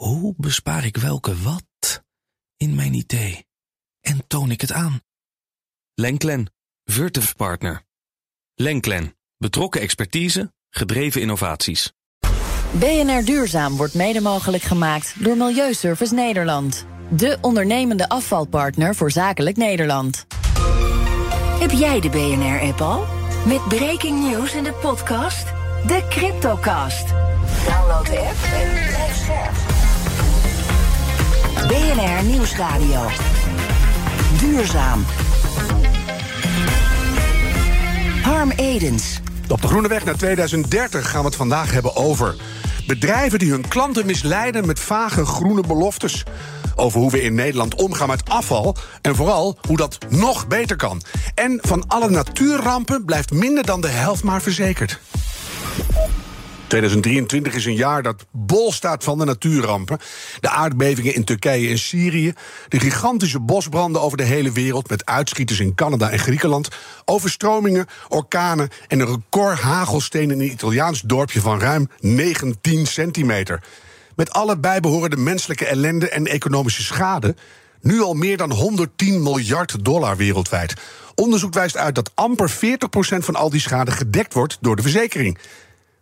Hoe bespaar ik welke wat in mijn idee? En toon ik het aan? Lenklen, Virtuf Partner. Lenklen, betrokken expertise, gedreven innovaties. BNR Duurzaam wordt mede mogelijk gemaakt door Milieuservice Nederland. De ondernemende afvalpartner voor zakelijk Nederland. Heb jij de BNR-app al? Met breaking news in de podcast De Cryptocast. Download de app en blijf scherp. BNR Nieuwsradio. Duurzaam. Harm Edens. Op de Groene Weg naar 2030 gaan we het vandaag hebben over bedrijven die hun klanten misleiden met vage groene beloftes. Over hoe we in Nederland omgaan met afval en vooral hoe dat nog beter kan. En van alle natuurrampen blijft minder dan de helft maar verzekerd. 2023 is een jaar dat bol staat van de natuurrampen. De aardbevingen in Turkije en Syrië. De gigantische bosbranden over de hele wereld. Met uitschieters in Canada en Griekenland. Overstromingen, orkanen en een record hagelsteen in een Italiaans dorpje van ruim 19 centimeter. Met alle bijbehorende menselijke ellende en economische schade. Nu al meer dan 110 miljard dollar wereldwijd. Onderzoek wijst uit dat amper 40% van al die schade gedekt wordt door de verzekering.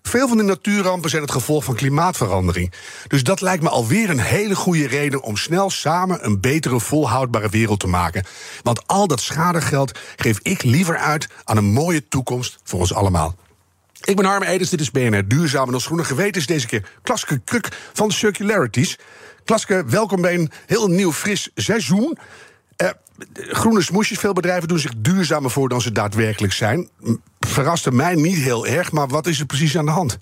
Veel van de natuurrampen zijn het gevolg van klimaatverandering. Dus dat lijkt me alweer een hele goede reden om snel samen een betere, volhoudbare wereld te maken. Want al dat schadegeld geef ik liever uit aan een mooie toekomst voor ons allemaal. Ik ben Harm Edens, dit is BNR Duurzaam. En als groene geweten is deze keer Klaske Kruk van Circularities. Klaske, welkom bij een heel nieuw, fris seizoen. Groene smoesjes, veel bedrijven doen zich duurzamer voor dan ze daadwerkelijk zijn. Verraste mij niet heel erg, maar wat is er precies aan de hand?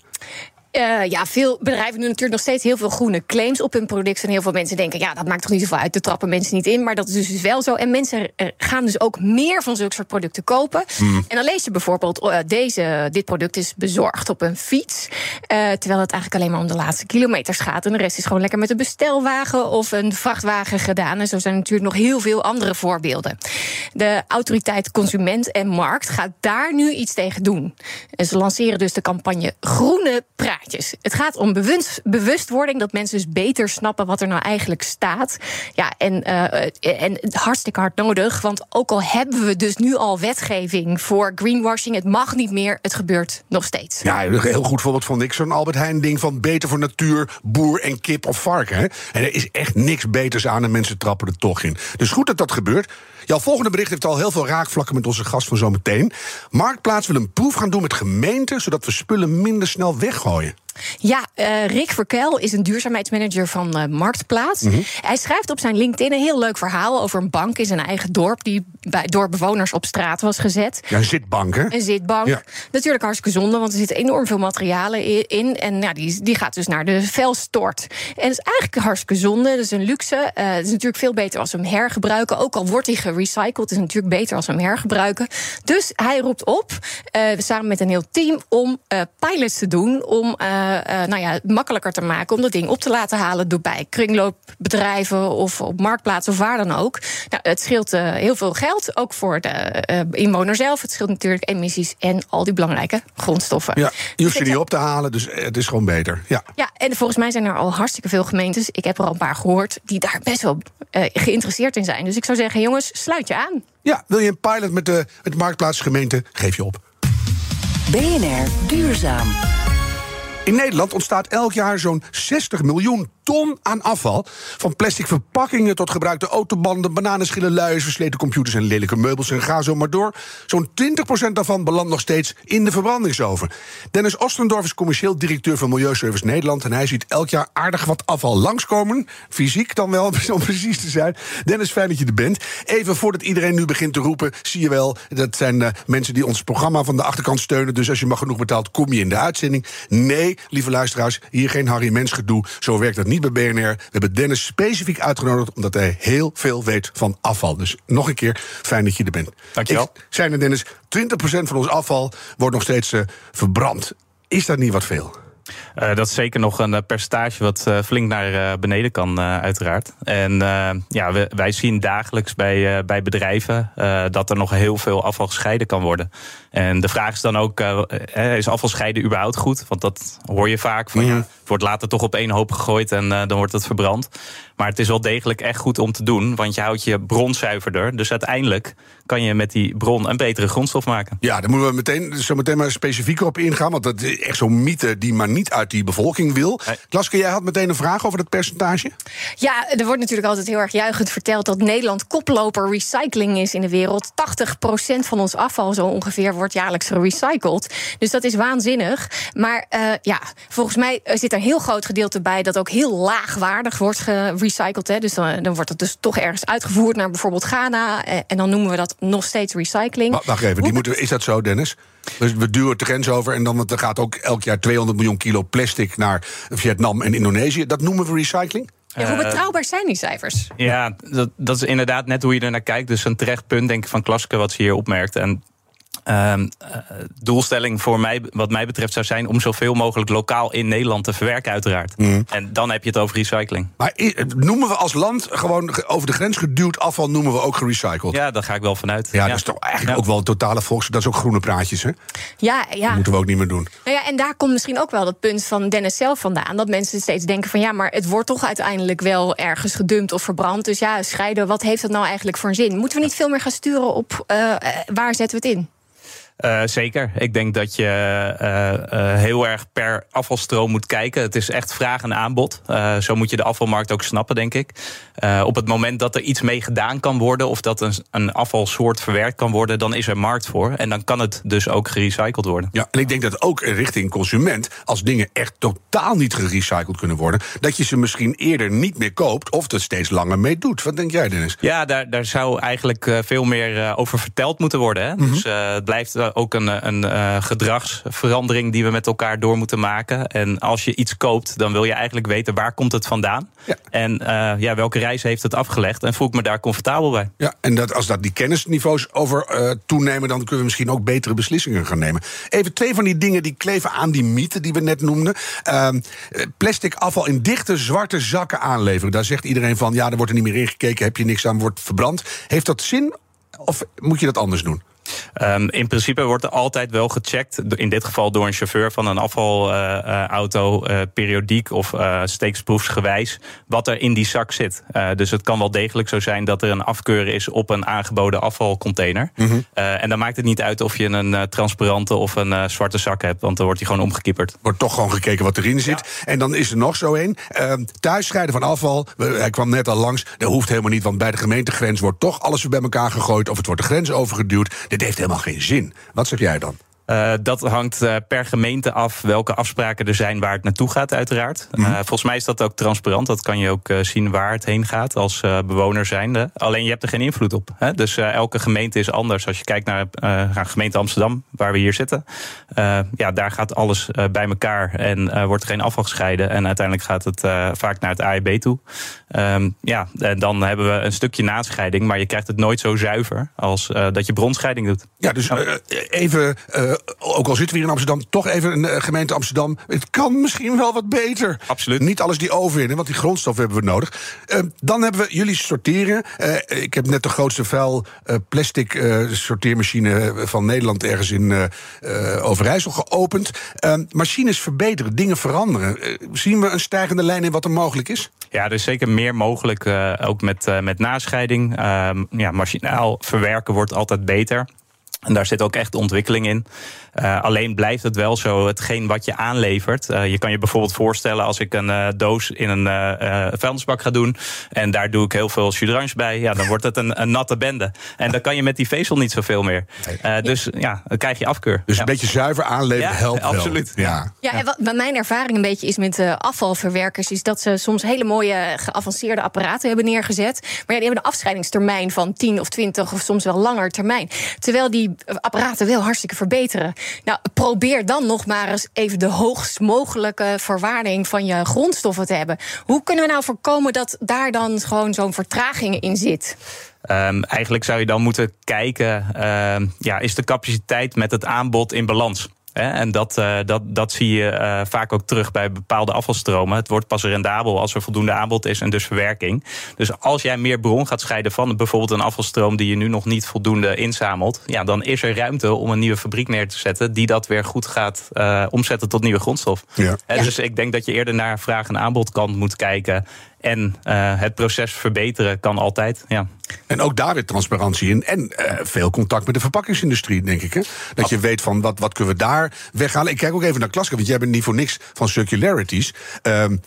Uh, ja, veel bedrijven doen natuurlijk nog steeds heel veel groene claims op hun product. En heel veel mensen denken, ja, dat maakt toch niet zoveel uit. De trappen mensen niet in. Maar dat is dus wel zo. En mensen gaan dus ook meer van zulke soort producten kopen. Mm. En dan lees je bijvoorbeeld, uh, deze, dit product is bezorgd op een fiets. terwijl het eigenlijk alleen maar om de laatste kilometers gaat. En de rest is gewoon lekker met een bestelwagen of een vrachtwagen gedaan. En zo zijn natuurlijk nog heel veel andere voorbeelden. De autoriteit Consument en Markt gaat daar nu iets tegen doen. En ze lanceren dus de campagne Groene Het gaat om bewust, bewustwording, dat mensen dus beter snappen wat er nou eigenlijk staat. Ja, en, uh, en hartstikke hard nodig, want ook al hebben we dus nu al wetgeving voor greenwashing, het mag niet meer, het gebeurt nog steeds. Ja, een heel goed voorbeeld vond ik zo'n Albert Heijn ding van beter voor natuur, boer en kip of varken. Hè? En er is echt niks beters aan en mensen trappen er toch in. Dus goed dat dat gebeurt. Jouw volgende bericht heeft al heel veel raakvlakken met onze gast van zometeen. Marktplaats wil een proef gaan doen met gemeenten, zodat we spullen minder snel weggooien. Ja, uh, Rick Verkel is een duurzaamheidsmanager van uh, Marktplaats. Mm -hmm. Hij schrijft op zijn LinkedIn een heel leuk verhaal over een bank in zijn eigen dorp. die bij, door bewoners op straat was gezet. Ja, een zitbank, hè? Een zitbank. Ja. Natuurlijk hartstikke zonde, want er zitten enorm veel materialen in. En nou, die, die gaat dus naar de vuilstort. En dat is eigenlijk hartstikke zonde. Dat is een luxe. Uh, het is natuurlijk veel beter als we hem hergebruiken. Ook al wordt hij gerecycled, is het natuurlijk beter als we hem hergebruiken. Dus hij roept op, samen met een heel team, om pilots te doen. Om nou ja, makkelijker te maken om dat ding op te laten halen door bij kringloopbedrijven of op marktplaatsen of waar dan ook. Nou, het scheelt uh, heel veel geld, ook voor de uh, inwoner zelf. Het scheelt natuurlijk emissies en al die belangrijke grondstoffen. Ja, je hoeft ze niet op te halen, dus het is gewoon beter. Ja. ja, en volgens mij zijn er al hartstikke veel gemeentes, ik heb er al een paar gehoord, die daar best wel geïnteresseerd in zijn. Dus ik zou zeggen, jongens, sluit je aan. Ja, wil je een pilot met de, met de marktplaatsgemeente, geef je op. BNR Duurzaam. In Nederland ontstaat elk jaar zo'n 60 miljoen ton aan afval. Van plastic verpakkingen tot gebruikte autobanden, bananenschillen, luiers, versleten computers en lelijke meubels en ga zo maar door. Zo'n 20% daarvan belandt nog steeds in de verbrandingsoven. Dennis Ostendorf is commercieel directeur van Milieuservice Nederland. En hij ziet elk jaar aardig wat afval langskomen. Fysiek dan wel, om precies te zijn. Dennis, fijn dat je er bent. Even voordat iedereen nu begint te roepen, zie je wel, dat zijn uh, mensen die ons programma van de achterkant steunen. Dus als je maar genoeg betaalt, kom je in de uitzending. Nee, lieve luisteraars, hier geen Harry Mens gedoe. Zo werkt dat niet bij BNR. We hebben Dennis specifiek uitgenodigd omdat hij heel veel weet van afval. Dus nog een keer, fijn dat je er bent. Dankjewel. Ik zei net, Dennis, 20% van ons afval wordt nog steeds uh, verbrand. Is dat niet wat veel? Uh, dat is zeker nog een percentage wat uh, flink naar uh, beneden kan, uiteraard. En ja, we, wij zien dagelijks bij, bij bedrijven dat er nog heel veel afval gescheiden kan worden. En de vraag is dan ook, is afval scheiden überhaupt goed? Want dat hoor je vaak. Van, ja, het wordt later toch op één hoop gegooid en dan wordt het verbrand. Maar het is wel degelijk echt goed om te doen, want je houdt je bron zuiverder. Dus uiteindelijk kan je met die bron een betere grondstof maken. Ja, daar moeten we meteen, zo meteen maar specifieker op ingaan. Want dat is echt zo'n mythe die maar niet uit die bevolking wil. Nee. Klaske, jij had meteen een vraag over dat percentage? Ja, er wordt natuurlijk altijd heel erg juichend verteld dat Nederland koploper recycling is in de wereld. 80% van ons afval zo ongeveer wordt jaarlijks gerecycled. Dus dat is waanzinnig. Maar uh, ja, volgens mij zit er een heel groot gedeelte bij dat ook heel laagwaardig wordt gerecycled. Hè. Dus dan, dan wordt het dus toch ergens uitgevoerd naar bijvoorbeeld Ghana. Eh, en dan noemen we dat nog steeds recycling. Wacht even, die moeten, is dat zo, Dennis? Dus we duwen de grens over en dan er gaat ook elk jaar 200 miljoen kilo plastic naar Vietnam en Indonesië. Dat noemen we recycling? Ja, hoe betrouwbaar zijn die cijfers? Ja, dat, dat is inderdaad net hoe je er naar kijkt. Dus een terecht punt, denk ik, van Klaske, wat ze hier opmerkt. En uh, doelstelling voor mij, wat mij betreft, zou zijn om zoveel mogelijk lokaal in Nederland te verwerken, uiteraard. Mhm. En dan heb je het over recycling. Maar noemen we als land gewoon over de grens geduwd afval, noemen we ook gerecycled? Ja, daar ga ik wel vanuit. Ja, dat is toch eigenlijk ook wel een totale volks. Dat is ook groene praatjes, hè? Ja, ja. Dat moeten we ook niet meer doen. Nou ja, en daar komt misschien ook wel dat punt van Dennis zelf vandaan. Dat mensen steeds denken van ja, maar het wordt toch uiteindelijk wel ergens gedumpt of verbrand. Dus ja, scheiden, wat heeft dat nou eigenlijk voor een zin? Moeten we niet veel meer gaan sturen op uh, waar zetten we het in? Uh, zeker. Ik denk dat je uh, uh, heel erg per afvalstroom moet kijken. Het is echt vraag en aanbod. zo moet je de afvalmarkt ook snappen, denk ik. op het moment dat er iets mee gedaan kan worden, of dat een, een afvalsoort verwerkt kan worden, dan is er markt voor. En dan kan het dus ook gerecycled worden. Ja, en ik denk dat ook richting consument, als dingen echt totaal niet gerecycled kunnen worden, dat je ze misschien eerder niet meer koopt of er steeds langer mee doet. Wat denk jij, Dennis? Ja, daar, daar zou eigenlijk veel meer over verteld moeten worden. Hè? Mm Dus het blijft ook een, een uh, gedragsverandering die we met elkaar door moeten maken. En als je iets koopt, dan wil je eigenlijk weten waar komt het vandaan. Ja. En uh, ja, welke reis heeft het afgelegd? En voel ik me daar comfortabel bij. Ja, en dat, als dat die kennisniveaus over toenemen, dan kunnen we misschien ook betere beslissingen gaan nemen. Even twee van die dingen die kleven aan die mythe die we net noemden. Ehm, plastic afval in dichte zwarte zakken aanleveren. Daar zegt iedereen van ja, er wordt er niet meer ingekeken, heb je niks aan, wordt verbrand. Heeft dat zin? Of moet je dat anders doen? Um, in principe wordt er altijd wel gecheckt, in dit geval door een chauffeur van een afvalauto, uh, uh, periodiek of uh, steeksproefsgewijs, wat er in die zak zit. dus het kan wel degelijk zo zijn dat er een afkeur is op een aangeboden afvalcontainer. Mm -hmm. en dan maakt het niet uit of je een transparante of een zwarte zak hebt, want dan wordt die gewoon omgekieperd. Wordt toch gewoon gekeken wat erin zit. En dan is er nog zo een. Ehm, thuisscheiden van afval, hij kwam net al langs, dat hoeft helemaal niet, want bij de gemeentegrens wordt toch alles bij elkaar gegooid of het wordt de grens overgeduwd. Dit heeft helemaal geen zin. Wat zeg jij dan? Uh, dat hangt uh, per gemeente af welke afspraken er zijn waar het naartoe gaat, uiteraard. Mm. Uh, volgens mij is dat ook transparant. Dat kan je ook zien waar het heen gaat als bewoner zijnde. Alleen je hebt er geen invloed op. Hè? Dus elke gemeente is anders. Als je kijkt naar, naar gemeente Amsterdam, waar we hier zitten. ja, daar gaat alles bij elkaar en wordt er geen afval gescheiden. En uiteindelijk gaat het vaak naar het AEB toe. Um, ja, en dan hebben we een stukje nascheiding. Maar je krijgt het nooit zo zuiver als dat je bronscheiding doet. Ja, dus even ook al zitten we hier in Amsterdam, toch even een uh, gemeente Amsterdam. Het kan misschien wel wat beter. Absoluut. Niet alles die overwinnen, want die grondstof hebben we nodig. Uh, dan hebben we jullie sorteren. Ik heb net de grootste vuil plastic sorteermachine van Nederland ergens in Overijssel geopend. Machines verbeteren, dingen veranderen. zien we een stijgende lijn in wat er mogelijk is? Ja, er is zeker meer mogelijk, ook met, met nascheiding. Ehm, ja, machinaal verwerken wordt altijd beter. En daar zit ook echt ontwikkeling in. Uh, alleen blijft het wel zo, hetgeen wat je aanlevert. Uh, je kan je bijvoorbeeld voorstellen als ik een uh, doos in een vuilnisbak ga doen. En daar doe ik heel veel jus bij. Ja, dan wordt het een, een, natte bende. En dan kan je met die vezel niet zoveel meer. Dus ja, dan krijg je afkeur. Dus ja. een beetje zuiver aanleveren ja, helpt absoluut. Wel. Ja, ja, en wat mijn ervaring een beetje is met afvalverwerkers... is dat ze soms hele mooie geavanceerde apparaten hebben neergezet. Maar ja, die hebben een afscheidingstermijn van 10 of 20 of soms wel langer termijn. Terwijl die apparaten wel hartstikke verbeteren. Nou, probeer dan nog maar eens even de hoogst mogelijke verwaarding van je grondstoffen te hebben. Hoe kunnen we nou voorkomen dat daar dan gewoon zo'n vertraging in zit? Um, eigenlijk zou je dan moeten kijken, uh, ja, is de capaciteit met het aanbod in balans? En dat, uh, dat, dat zie je uh, vaak ook terug bij bepaalde afvalstromen. Het wordt pas rendabel als er voldoende aanbod is en dus verwerking. Dus als jij meer bron gaat scheiden van bijvoorbeeld een afvalstroom die je nu nog niet voldoende inzamelt, ja, dan is er ruimte om een nieuwe fabriek neer te zetten die dat weer goed gaat uh, omzetten tot nieuwe grondstof. Ja. En dus ik denk dat je eerder naar vraag- en aanbodkant moet kijken. En uh, het proces verbeteren kan altijd. Ja. En ook daar weer transparantie in. En uh, veel contact met de verpakkingsindustrie, denk ik. Hè? Dat je weet van wat, wat kunnen we daar weghalen. Ik kijk ook even naar Klaska, want jij bent niet voor niks van circularities. Um,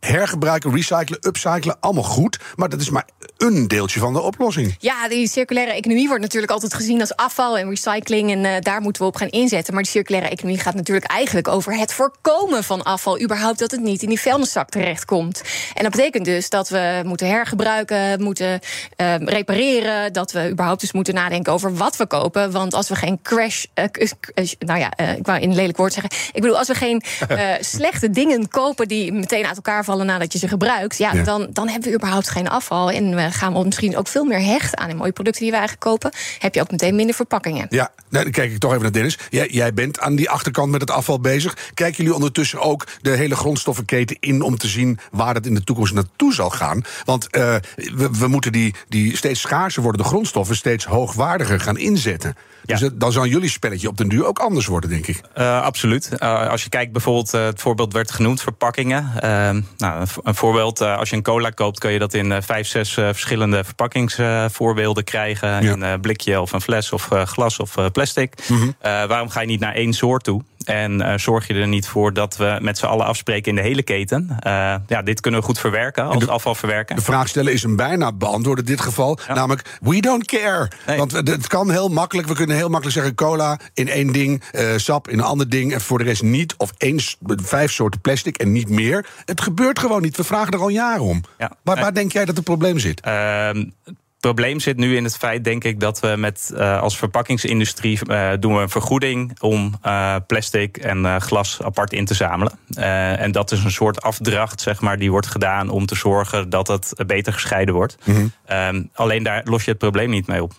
hergebruiken, recyclen, upcyclen, allemaal goed. Maar dat is maar een deeltje van de oplossing. Ja, die circulaire economie wordt natuurlijk altijd gezien als afval en recycling. En uh, daar moeten we op gaan inzetten. Maar die circulaire economie gaat natuurlijk eigenlijk over het voorkomen van afval. Überhaupt dat het niet in die vuilniszak terechtkomt. En dat betekent dus dat we moeten hergebruiken, moeten uh, repareren. Dat we überhaupt dus moeten nadenken over wat we kopen. Want als we geen crash. Uh, nou ja, ik wou in een lelijk woord zeggen. Ik bedoel, als we geen slechte dingen kopen die meteen uit elkaar vallen nadat je ze gebruikt, ja, ja, Dan, dan hebben we überhaupt geen afval. En we gaan we misschien ook veel meer hechten aan de mooie producten die we eigenlijk kopen. Heb je ook meteen minder verpakkingen. Ja, nou, dan kijk ik toch even naar Dennis. Jij, jij bent aan die achterkant met het afval bezig. Kijken jullie ondertussen ook de hele grondstoffenketen in om te zien waar dat in de toekomst naartoe zal gaan? Want uh, we, we moeten die, die steeds schaarser worden, de grondstoffen steeds hoogwaardiger gaan inzetten. Dus dan zal jullie spelletje op den duur ook anders worden, denk ik. Uh, absoluut. Uh, als je kijkt, bijvoorbeeld, uh, het voorbeeld werd genoemd, verpakkingen. nou, een voorbeeld, als je een cola koopt, kun je dat in vijf, zes verschillende verpakkingsvoorbeelden krijgen. Ja. Een blikje of een fles of glas of plastic. Mm -hmm. waarom ga je niet naar één soort toe? En uh, zorg je er niet voor dat we met z'n allen afspreken in de hele keten. Uh, ja, dit kunnen we goed verwerken als de, afval verwerken. De vraag stellen is een bijna beantwoord in dit geval. Ja. Namelijk, we don't care. Nee. Want het kan heel makkelijk. We kunnen heel makkelijk zeggen: cola in één ding, uh, sap in een ander ding. En voor de rest niet. Of één, vijf soorten plastic en niet meer. Het gebeurt gewoon niet. We vragen er al jaren om. Ja. Waar, waar denk jij dat het probleem zit? Ehm, probleem zit nu in het feit, denk ik, dat we met uh, als verpakkingsindustrie uh, doen we een vergoeding om uh, plastic en glas apart in te zamelen. en dat is een soort afdracht, zeg maar, die wordt gedaan om te zorgen dat het beter gescheiden wordt. Mm -hmm. um, alleen daar los je het probleem niet mee op.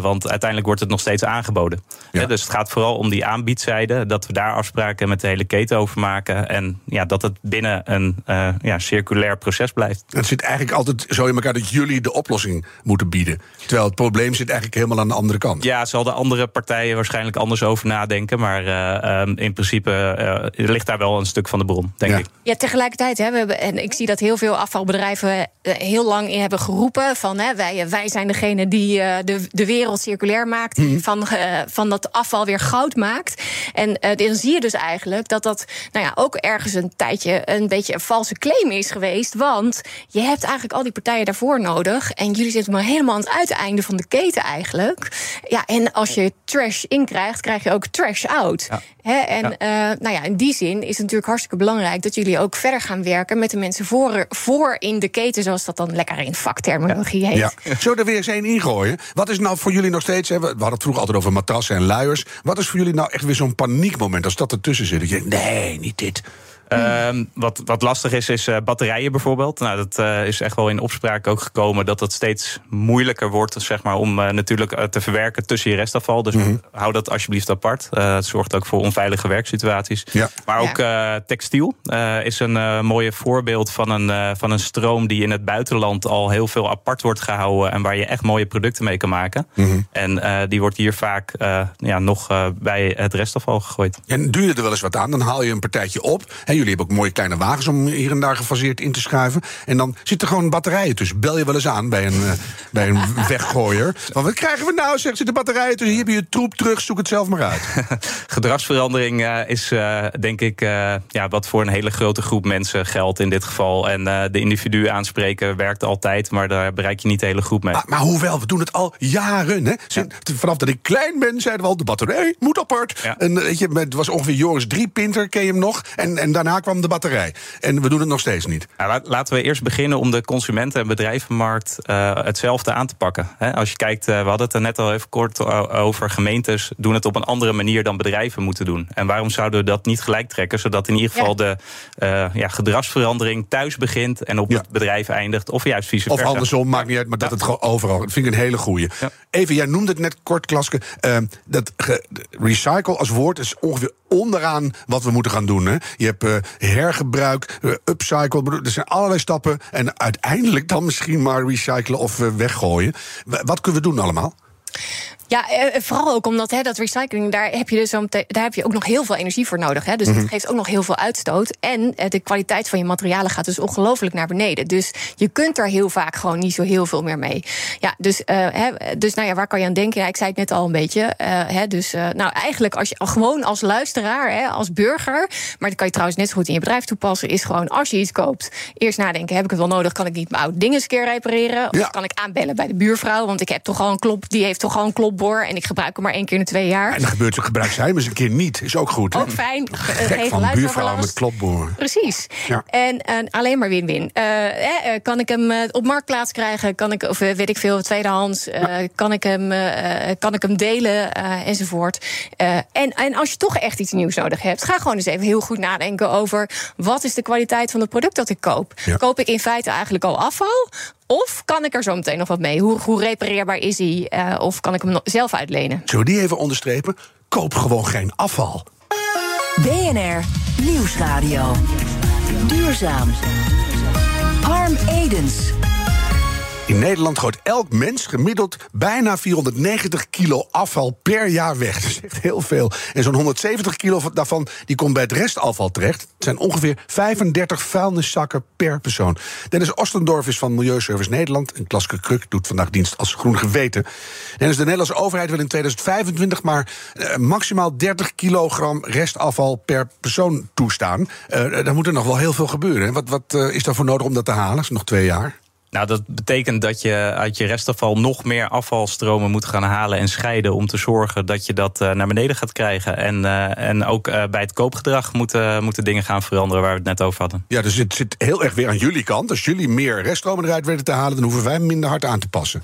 want uiteindelijk wordt het nog steeds aangeboden. Ja. dus het gaat vooral om die aanbiedzijde, dat we daar afspraken met de hele keten over maken. En ja, dat het binnen een ja, circulair proces blijft. Het zit eigenlijk altijd zo in elkaar dat jullie de oplossing moeten bieden. Terwijl het probleem zit eigenlijk helemaal aan de andere kant. Ja, zal de andere partijen waarschijnlijk anders over nadenken. Maar uh, um, in principe uh, ligt daar wel een stuk van de bron, denk ja. ik. Ja, tegelijkertijd, hè, we hebben, en ik zie dat heel veel afvalbedrijven heel lang in hebben geroepen: van hè, wij, wij zijn degene die uh, de, de wereld circulair maakt, die mm. van, van dat afval weer goud maakt. En dan zie je dus eigenlijk dat dat nou ja, ook ergens een tijdje een beetje een valse claim is geweest. Want je hebt eigenlijk al die partijen daarvoor nodig. En jullie zitten maar helemaal aan het uiteinde van de keten eigenlijk. Ja, en als je trash inkrijgt, krijg je ook trash out. Ja. He, en ja. Uh, nou ja, in die zin is het natuurlijk hartstikke belangrijk dat jullie ook verder gaan werken met de mensen voor, voor in de keten, zoals dat dan lekker in vakterminologie ja. heet. Ja. Zullen er weer eens één ingooien? Wat is nou voor jullie nog steeds, hè, we hadden het vroeger altijd over matrassen en luiers. Wat is voor jullie nou echt weer zo'n paniekmoment als dat ertussen zit? Dat je denkt, nee, niet dit. Um, wat, wat lastig is, is uh, batterijen bijvoorbeeld. Nou, dat uh, is echt wel in opspraak ook gekomen dat het steeds moeilijker wordt zeg maar, om uh, natuurlijk te verwerken tussen je restafval. Dus mm -hmm. hou dat alsjeblieft apart. het zorgt ook voor onveilige werksituaties. Ja. Maar ook ja. textiel is een mooi voorbeeld van een, van een stroom die in het buitenland al heel veel apart wordt gehouden en waar je echt mooie producten mee kan maken. Mm -hmm. En die wordt hier vaak ja, nog bij het restafval gegooid. En duur je er wel eens wat aan, dan haal je een partijtje op. En jullie hebben ook mooie kleine wagens om hier en daar gefaseerd in te schuiven. En dan zitten gewoon batterijen tussen. Bel je wel eens aan bij een, uh, bij een weggooier. Van wat krijgen we nou? Zegt zitten batterijen tussen. Hier heb je je troep terug. Zoek het zelf maar uit. Gedragsverandering uh, is uh, denk ik ja, wat voor een hele grote groep mensen geldt in dit geval. En de individu aanspreken werkt altijd. Maar daar bereik je niet de hele groep mee. Maar, maar hoewel, we doen het al jaren. Hè? Vanaf dat ik klein ben, zeiden we al: de batterij moet apart. Ja. En weet je, het was ongeveer Joris Driepinter, ken je hem nog? En, en daarna kwam de batterij. En we doen het nog steeds niet. Ja, laten we eerst beginnen om de consumenten- en bedrijvenmarkt uh, hetzelfde aan te pakken. Als je kijkt, uh, we hadden het er net al even kort over. Gemeentes doen het op een andere manier dan bedrijven moeten doen. En waarom zouden we dat niet gelijk trekken? Zodat in ieder geval ja. de uh, ja, gedragsverandering thuis begint en op ja. het bedrijf eindigt. Of juist vice versa. Of andersom, maakt niet uit, maar dat het gewoon overal. Dat vind ik een hele goeie. Even, jij noemde het net kort, Klaske. dat recycle als woord is ongeveer onderaan wat we moeten gaan doen. Hè. Je hebt uh, hergebruik, uh, upcycle. Er zijn allerlei stappen. En uiteindelijk dan misschien maar recyclen of uh, weggooien. Wat kunnen we doen allemaal? Ja, eh, vooral ook omdat hè, dat recycling, daar heb je dus daar heb je ook nog heel veel energie voor nodig. Hè. Dus mm dat geeft ook nog heel veel uitstoot. En eh, de kwaliteit van je materialen gaat dus ongelooflijk naar beneden. Dus je kunt er heel vaak gewoon niet zo heel veel meer mee. Ja, dus, uh, hè, dus nou ja, waar kan je aan denken? Ja, ik zei het net al een beetje. Uh, hè, dus nou, eigenlijk als je gewoon als luisteraar, hè, als burger, maar dat kan je trouwens net zo goed in je bedrijf toepassen, is gewoon als je iets koopt, eerst nadenken: heb ik het wel nodig? Kan ik niet mijn oude dingen eens een keer repareren? Of kan ik aanbellen bij de buurvrouw? Want ik heb toch al een klop, die heeft toch al een klop en ik gebruik hem maar één keer in de twee jaar. En dan gebeurt het gebruik zij maar eens een keer niet. Is ook goed. Hè? Ook fijn. Gek van buurvrouw met klopboor. Precies. Ja. En, en, alleen maar win-win. Uh, eh, kan ik hem eh, op marktplaats krijgen? Kan ik, of eh, weet ik veel, tweedehands? Uh, kan, ik hem, kan ik hem delen? enzovoort. en, en als je toch echt iets nieuws nodig hebt, ga gewoon eens even heel goed nadenken over wat is de kwaliteit van het product dat ik koop. Koop ik in feite eigenlijk al afval? Of kan ik er zo meteen nog wat mee? Hoe, hoe repareerbaar is hij? Uh, of kan ik hem zelf uitlenen? Zullen we die even onderstrepen? Koop gewoon geen afval. BNR Nieuwsradio. Duurzaam. Harm Edens. In Nederland gooit elk mens gemiddeld bijna 490 kilo afval per jaar weg. Dat is echt heel veel. En zo'n 170 kilo daarvan die komt bij het restafval terecht. Het zijn ongeveer 35 vuilniszakken per persoon. Dennis Ostendorf is van Milieuservice Nederland. En Klaske Kruk doet vandaag dienst als groen geweten. Dennis, de Nederlandse overheid wil in 2025 maar eh, maximaal 30 kilogram restafval per persoon toestaan. Uh, daar moet er nog wel heel veel gebeuren. Wat, wat uh, is daarvoor nodig om dat te halen? Is nog twee jaar. Nou, dat betekent dat je uit je restafval nog meer afvalstromen moet gaan halen en scheiden. om te zorgen dat je dat uh, naar beneden gaat krijgen. En, uh, en ook uh, bij het koopgedrag moeten, moeten dingen gaan veranderen waar we het net over hadden. Ja, dus het zit heel erg weer aan jullie kant. Als jullie meer reststromen eruit willen te halen, dan hoeven wij minder hard aan te passen.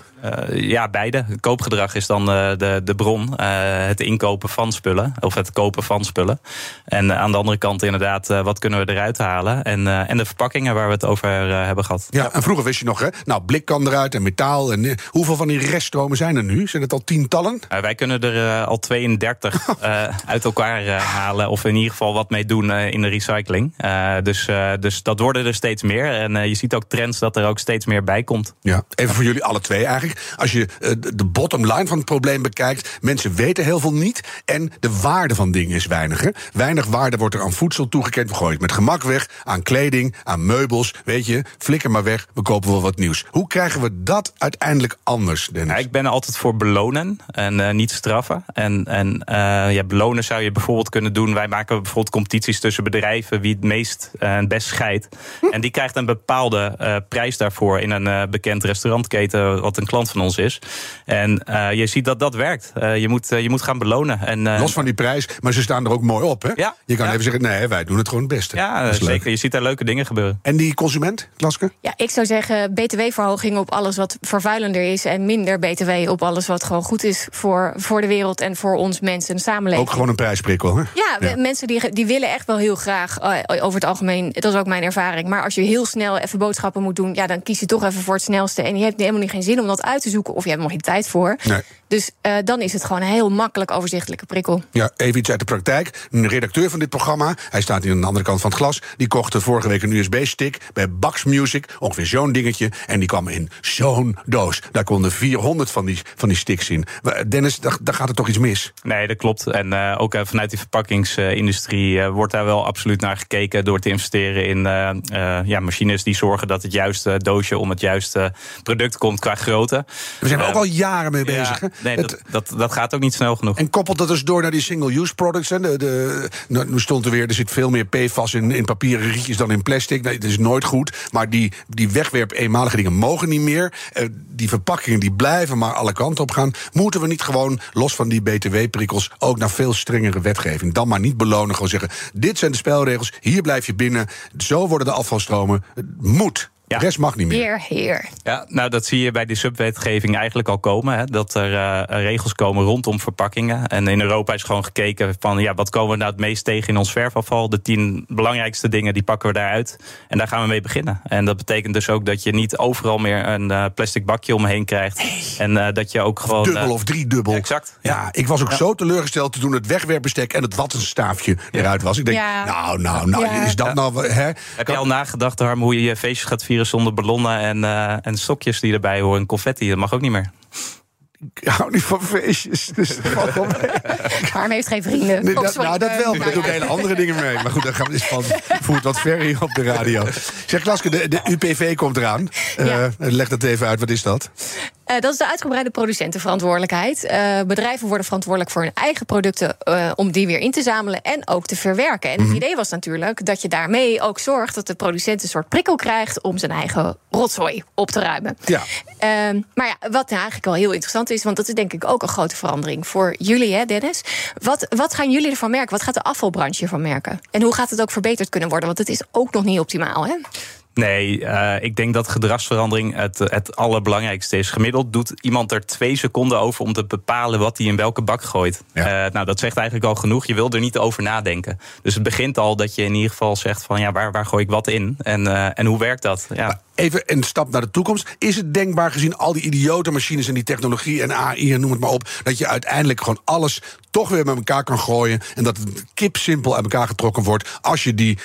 ja, beide. Het koopgedrag is dan de, de bron. het inkopen van spullen. Of het kopen van spullen. En aan de andere kant inderdaad, wat kunnen we eruit halen? En, en de verpakkingen waar we het over hebben gehad. Ja, en vroeger wist je nog nou, blik kan eruit en metaal. En, eh, hoeveel van die reststromen zijn er nu? Zijn het al tientallen? Uh, wij kunnen er uh, al 32 uit elkaar halen. Of in ieder geval wat mee doen in de recycling. dus, dus dat worden er steeds meer. En je ziet ook trends dat er ook steeds meer bij komt. Ja, even voor jullie alle twee eigenlijk. Als je de bottom line van het probleem bekijkt. Mensen weten heel veel niet. En de waarde van dingen is weinig. Hè? Weinig waarde wordt er aan voedsel toegekend. We gooien het met gemak weg. Aan kleding, aan meubels. Weet je, flikker maar weg. We kopen wel wat nieuws. Hoe krijgen we dat uiteindelijk anders, Dennis? Ja, ik ben altijd voor belonen en uh, niet straffen. En, en uh, ja, belonen zou je bijvoorbeeld kunnen doen. Wij maken bijvoorbeeld competities tussen bedrijven wie het meest en uh, het best scheidt. Hm. En die krijgt een bepaalde prijs daarvoor in een bekend restaurantketen, wat een klant van ons is. En je ziet dat dat werkt. je, moet, je moet gaan belonen. En, Los van die prijs, maar ze staan er ook mooi op. Hè? Ja, je kan even zeggen, nee, wij doen het gewoon het beste. Ja, zeker. Je ziet daar leuke dingen gebeuren. En die consument, Klaske? Ja, ik zou zeggen, btw-verhoging op alles wat vervuilender is en minder btw op alles wat gewoon goed is voor, voor de wereld en voor ons mensen en samenleving. Ook gewoon een prijsprikkel, hè? Ja, mensen die, die willen echt wel heel graag, uh, over het algemeen, dat is ook mijn ervaring. Maar als je heel snel even boodschappen moet doen, ja, dan kies je toch even voor het snelste. En je hebt helemaal niet geen zin om dat uit te zoeken, of je hebt er nog geen tijd voor. Nee. Dus uh, dan is het gewoon een heel makkelijk overzichtelijke prikkel. Ja, even iets uit de praktijk. Een redacteur van dit programma, hij staat hier aan de andere kant van het glas, die kocht vorige week een USB-stick bij Bax Music, ongeveer zo'n dingetje, en die kwam in zo'n doos. Daar konden 400 van die, van die sticks in. Dennis, daar, daar gaat er toch iets mis? Nee, dat klopt. En uh, ook uh, vanuit die verpakkingsindustrie uh, wordt daar wel absoluut naar gekeken door te investeren in ja, machines die zorgen dat het juiste doosje om het juiste product komt qua grootte. We zijn er ook al jaren mee bezig. Ja, nee, dat, dat, dat, gaat ook niet snel genoeg. En koppelt dat dus door naar die single-use products. Hè? De, de, nou, nu stond er weer, er zit veel meer PFAS in, in papieren rietjes dan in plastic. Nee, dat is nooit goed. Maar die, die wegwerp eenmalige dingen mogen niet meer. Uh, die verpakkingen die blijven maar alle kanten op gaan. Moeten we niet gewoon, los van die btw-prikkels... ook naar veel strengere wetgeving? Dan maar niet belonen, gewoon zeggen... dit zijn de spelregels, hier blijf je binnen. Zo worden de afvalstromen. Het moet De rest mag niet meer. Heer, heer. Ja, nou dat zie je bij die subwetgeving eigenlijk al komen. Hè, dat er uh, regels komen rondom verpakkingen. En in Europa is gewoon gekeken van ja, wat komen we nou het meest tegen in ons verfafval. De tien belangrijkste dingen die pakken we daaruit. En daar gaan we mee beginnen. En dat betekent dus ook dat je niet overal meer een uh, plastic bakje omheen krijgt. Nee. En uh, dat je ook gewoon. Dubbel of driedubbel. Ja, exact. Ja, ik was ook Ja. zo teleurgesteld toen het wegwerpbestek en het wattenstaafje eruit was. Ik denk, Ja. nou, nou, nou, Ja. is dat nou... Hè? Heb je al nagedacht, Harm, hoe je je feestjes gaat vieren zonder ballonnen en, uh, en stokjes die erbij horen? En confetti, dat mag ook niet meer. Ik hou niet van feestjes. Dus? Harm heeft geen vrienden. Nee, dat, nou, dat wel, maar daar doe ik hele andere dingen mee. Maar goed, dat gaan we eens van voert wat ver hier op de radio. Zeg, Klaske, de, de UPV komt eraan. Uh, Ja. leg dat even uit, wat is dat? Uh, dat is de uitgebreide producentenverantwoordelijkheid. Uh, bedrijven worden verantwoordelijk voor hun eigen producten uh, om die weer in te zamelen en ook te verwerken. En het Mhm. idee was natuurlijk dat je daarmee ook zorgt dat de producent een soort prikkel krijgt om zijn eigen rotzooi op te ruimen. Ja. Uh, maar ja, wat nou eigenlijk wel heel interessant is, want dat is denk ik ook een grote verandering voor jullie, hè, Dennis. Wat, wat gaan jullie ervan merken? Wat gaat de afvalbranche ervan merken? En hoe gaat het ook verbeterd kunnen worden? Want het is ook nog niet optimaal, hè? Nee, uh, ik denk dat gedragsverandering het, het allerbelangrijkste is. Gemiddeld doet iemand er twee seconden over om te bepalen wat hij in welke bak gooit. Ja. Uh, nou, dat zegt eigenlijk al genoeg. Je wil er niet over nadenken. Dus het begint al dat je in ieder geval zegt van ja, waar, waar gooi ik wat in? En, uh, en hoe werkt dat? Ja. Even een stap naar de toekomst. Is het denkbaar gezien al die idiote machines en die technologie en AI en noem het maar op, dat je uiteindelijk gewoon alles toch weer met elkaar kan gooien en dat het kipsimpel uit elkaar getrokken wordt als je die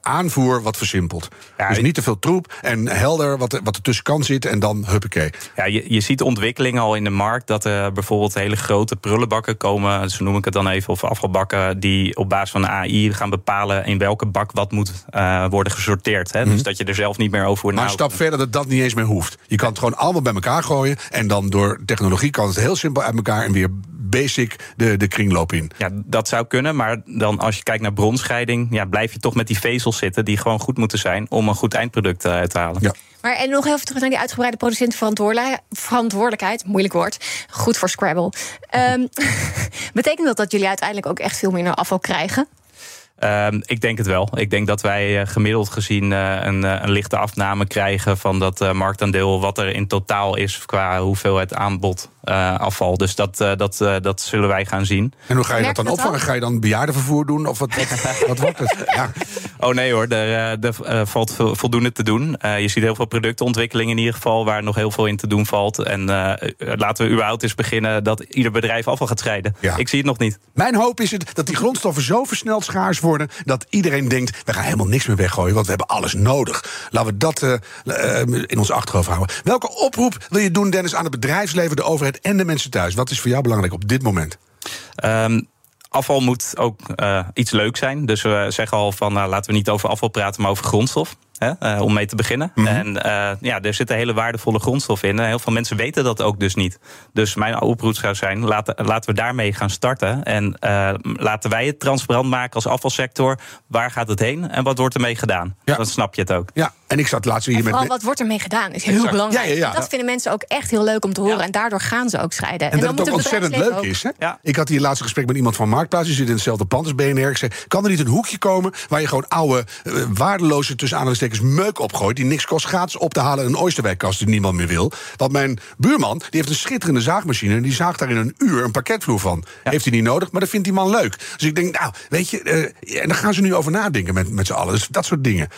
aanvoer wat versimpelt? Ja, dus niet te veel troep en helder wat, er- wat er tussen kan zitten en dan huppakee. Ja, je, je ziet ontwikkelingen al in de markt dat er bijvoorbeeld hele grote prullenbakken komen, zo noem ik het dan even, of afvalbakken, die op basis van AI gaan bepalen in welke bak wat moet uh, worden gesorteerd. Hè? Dus dat je er zelf niet meer over hoeft Maar een stap verder dat dat niet eens meer hoeft. Je kan het gewoon allemaal bij elkaar gooien en dan door technologie kan het heel simpel uit elkaar en weer basic de, de kringloop in. Ja, dat zou kunnen, maar dan als je kijkt naar bronscheiding, ja, blijf je toch met die vezels zitten die gewoon goed moeten zijn om een goed eindproduct uh, uit te halen. Ja. Maar en nog even terug naar die uitgebreide producentenverantwoordelijkheid. Moeilijk woord. Goed voor Scrabble. Um, betekent dat dat jullie uiteindelijk ook echt veel minder afval krijgen? Um, ik denk het wel. Ik denk dat wij uh, gemiddeld gezien uh, een, een, lichte afname krijgen van dat marktaandeel wat er in totaal is qua hoeveelheid aanbod afval. Dus dat, dat, dat zullen wij gaan zien. En hoe ga je Merk dat dan opvangen? al? Ga je dan bejaardenvervoer doen? Of wat, wat, wat wordt het? Ja. Oh nee hoor, er, er valt voldoende te doen. je ziet heel veel productontwikkeling in ieder geval waar nog heel veel in te doen valt. En laten we überhaupt eens beginnen dat ieder bedrijf afval gaat scheiden. Ja. Ik zie het nog niet. Mijn hoop is het dat die grondstoffen zo versneld schaars worden dat iedereen denkt: we gaan helemaal niks meer weggooien, want we hebben alles nodig. Laten we dat uh, uh, in ons achterhoofd houden. Welke oproep wil je doen, Dennis, aan het bedrijfsleven, de overheid en de mensen thuis? Wat is voor jou belangrijk op dit moment? Um, afval moet ook uh, iets leuk zijn. Dus we zeggen al van uh, laten we niet over afval praten, maar over grondstof. Hè, uh, om mee te beginnen. Mhm. Mm -hmm. En ja, er zitten hele waardevolle grondstoffen in. En heel veel mensen weten dat ook dus niet. Dus mijn oproep zou zijn: laten, laten we daarmee gaan starten. En laten wij het transparant maken als afvalsector. Waar gaat het heen en wat wordt ermee gedaan? Ja. Dan snap je het ook. Ja, en ik zat laatst hier en vooral met. wat wordt ermee gedaan is heel Exact. belangrijk. Ja, ja, ja. Dat vinden mensen ook echt heel leuk om te horen. En daardoor gaan ze ook scheiden. En, dat het ook ontzettend leuk ook- is. Hè? Ja. Ik had hier laatst een gesprek met iemand van Marktplaats. Die zit in hetzelfde pand als BNR. Ik zei: kan er niet een hoekje komen waar je gewoon oude, uh, waardeloze tussen aanhalingstekens meuk opgooit. die niks kost gratis op te halen in een Oosterwijkkast die niemand meer wil. Want mijn buurman die heeft een schitterende zaagmachine. en die zaagt daar in een uur een pakketvloer van. Heeft hij niet nodig, maar dat vindt die man leuk. Dus ik denk, nou, weet je. Uh, en daar gaan ze nu over nadenken met, met z'n allen. Dus dat soort dingen.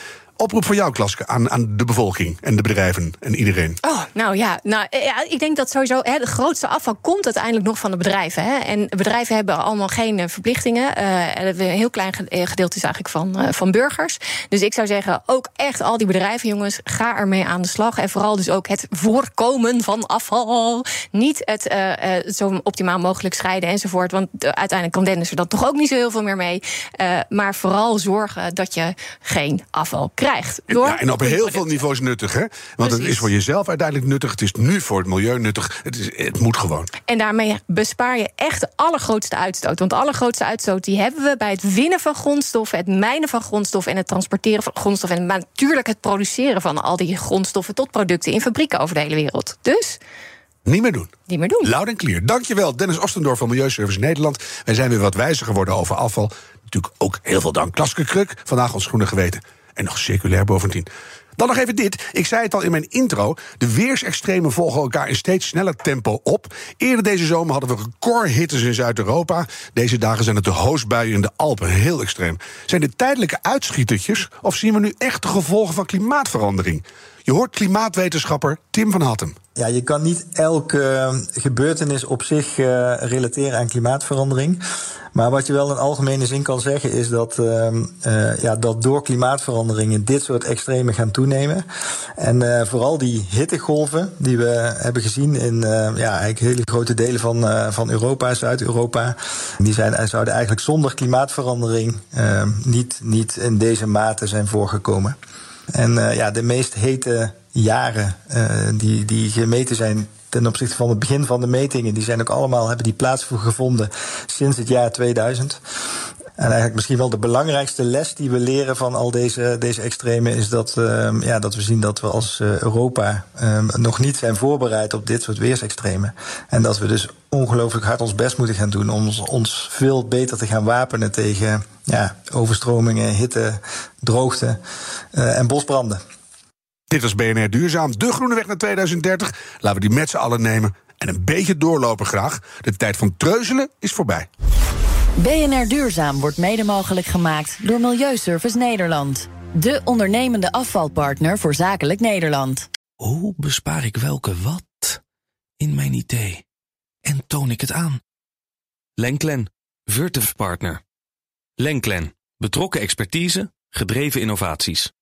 Oproep voor jou, Klaske, aan, aan de bevolking en de bedrijven en iedereen. Oh, nou ja, nou, ja, ik denk dat sowieso hè, de grootste afval komt uiteindelijk nog van de bedrijven. Hè. En bedrijven hebben allemaal geen uh, verplichtingen. Uh, een heel klein gedeelte is eigenlijk van, van burgers. Dus ik zou zeggen, ook echt al die bedrijven, jongens, ga ermee aan de slag. En vooral dus ook het voorkomen van afval. Niet het zo optimaal mogelijk scheiden enzovoort. Want uiteindelijk kan Dennis er dan toch ook niet zo heel veel meer mee. maar vooral zorgen dat je geen afval krijgt. Door ja, en op heel veel niveaus nuttig, hè? Want Precies. het is voor jezelf uiteindelijk nuttig. Het is nu voor het milieu nuttig. Het, is, het moet gewoon. En daarmee bespaar je echt de allergrootste uitstoot. Want de allergrootste uitstoot die hebben we bij het winnen van grondstoffen, het mijnen van grondstoffen en het transporteren van grondstoffen. En natuurlijk het produceren van al die grondstoffen tot producten in fabrieken over de hele wereld. Dus Niet meer doen. niet meer doen. Loud en clear. Dankjewel, Dennis Ostendorf van Milieuservice Nederland. Wij zijn weer wat wijzer geworden over afval. Natuurlijk ook heel veel dank. Klaske Kruk, vandaag ons groene geweten. En nog circulair bovendien. Dan nog even dit. Ik zei het al in mijn intro. De weersextremen volgen elkaar in steeds sneller tempo op. Eerder deze zomer hadden we recordhittes in Zuid-Europa. Deze dagen zijn het de hoosbuien in de Alpen. Heel extreem. Zijn dit tijdelijke uitschietertjes? Of zien we nu echt de gevolgen van klimaatverandering? Je hoort klimaatwetenschapper Tim van Hattem. Ja, je kan niet elke gebeurtenis op zich uh, relateren aan klimaatverandering. Maar wat je wel in algemene zin kan zeggen is dat, uh, uh, ja, dat door klimaatveranderingen dit soort extremen gaan toenemen. En vooral die hittegolven die we hebben gezien in ja, eigenlijk hele grote delen van, van Europa, Zuid-Europa. Die zijn, zouden eigenlijk zonder klimaatverandering ehm, niet, niet in deze mate zijn voorgekomen. En uh, ja, de meest hete jaren uh, die, die gemeten zijn ten opzichte van het begin van de metingen, die zijn ook allemaal, hebben die plaatsgevonden sinds het jaar 2000. En eigenlijk misschien wel de belangrijkste les die we leren van al deze, deze extremen is dat, uh, ja, dat we zien dat we als uh, Europa uh, nog niet zijn voorbereid op dit soort weersextremen. En dat we dus ongelooflijk hard ons best moeten gaan doen om ons, ons veel beter te gaan wapenen tegen ja, overstromingen, hitte, droogte uh, en bosbranden. Dit was BNR Duurzaam, de groene weg naar 2030. Laten we die met z'n allen nemen en een beetje doorlopen graag. De tijd van treuzelen is voorbij. BNR Duurzaam wordt mede mogelijk gemaakt door Milieuservice Nederland. De ondernemende afvalpartner voor zakelijk Nederland. Hoe bespaar ik welke wat in mijn idee? En toon ik het aan? Lenklen, Virtuf Partner. Lenklen, betrokken expertise, gedreven innovaties.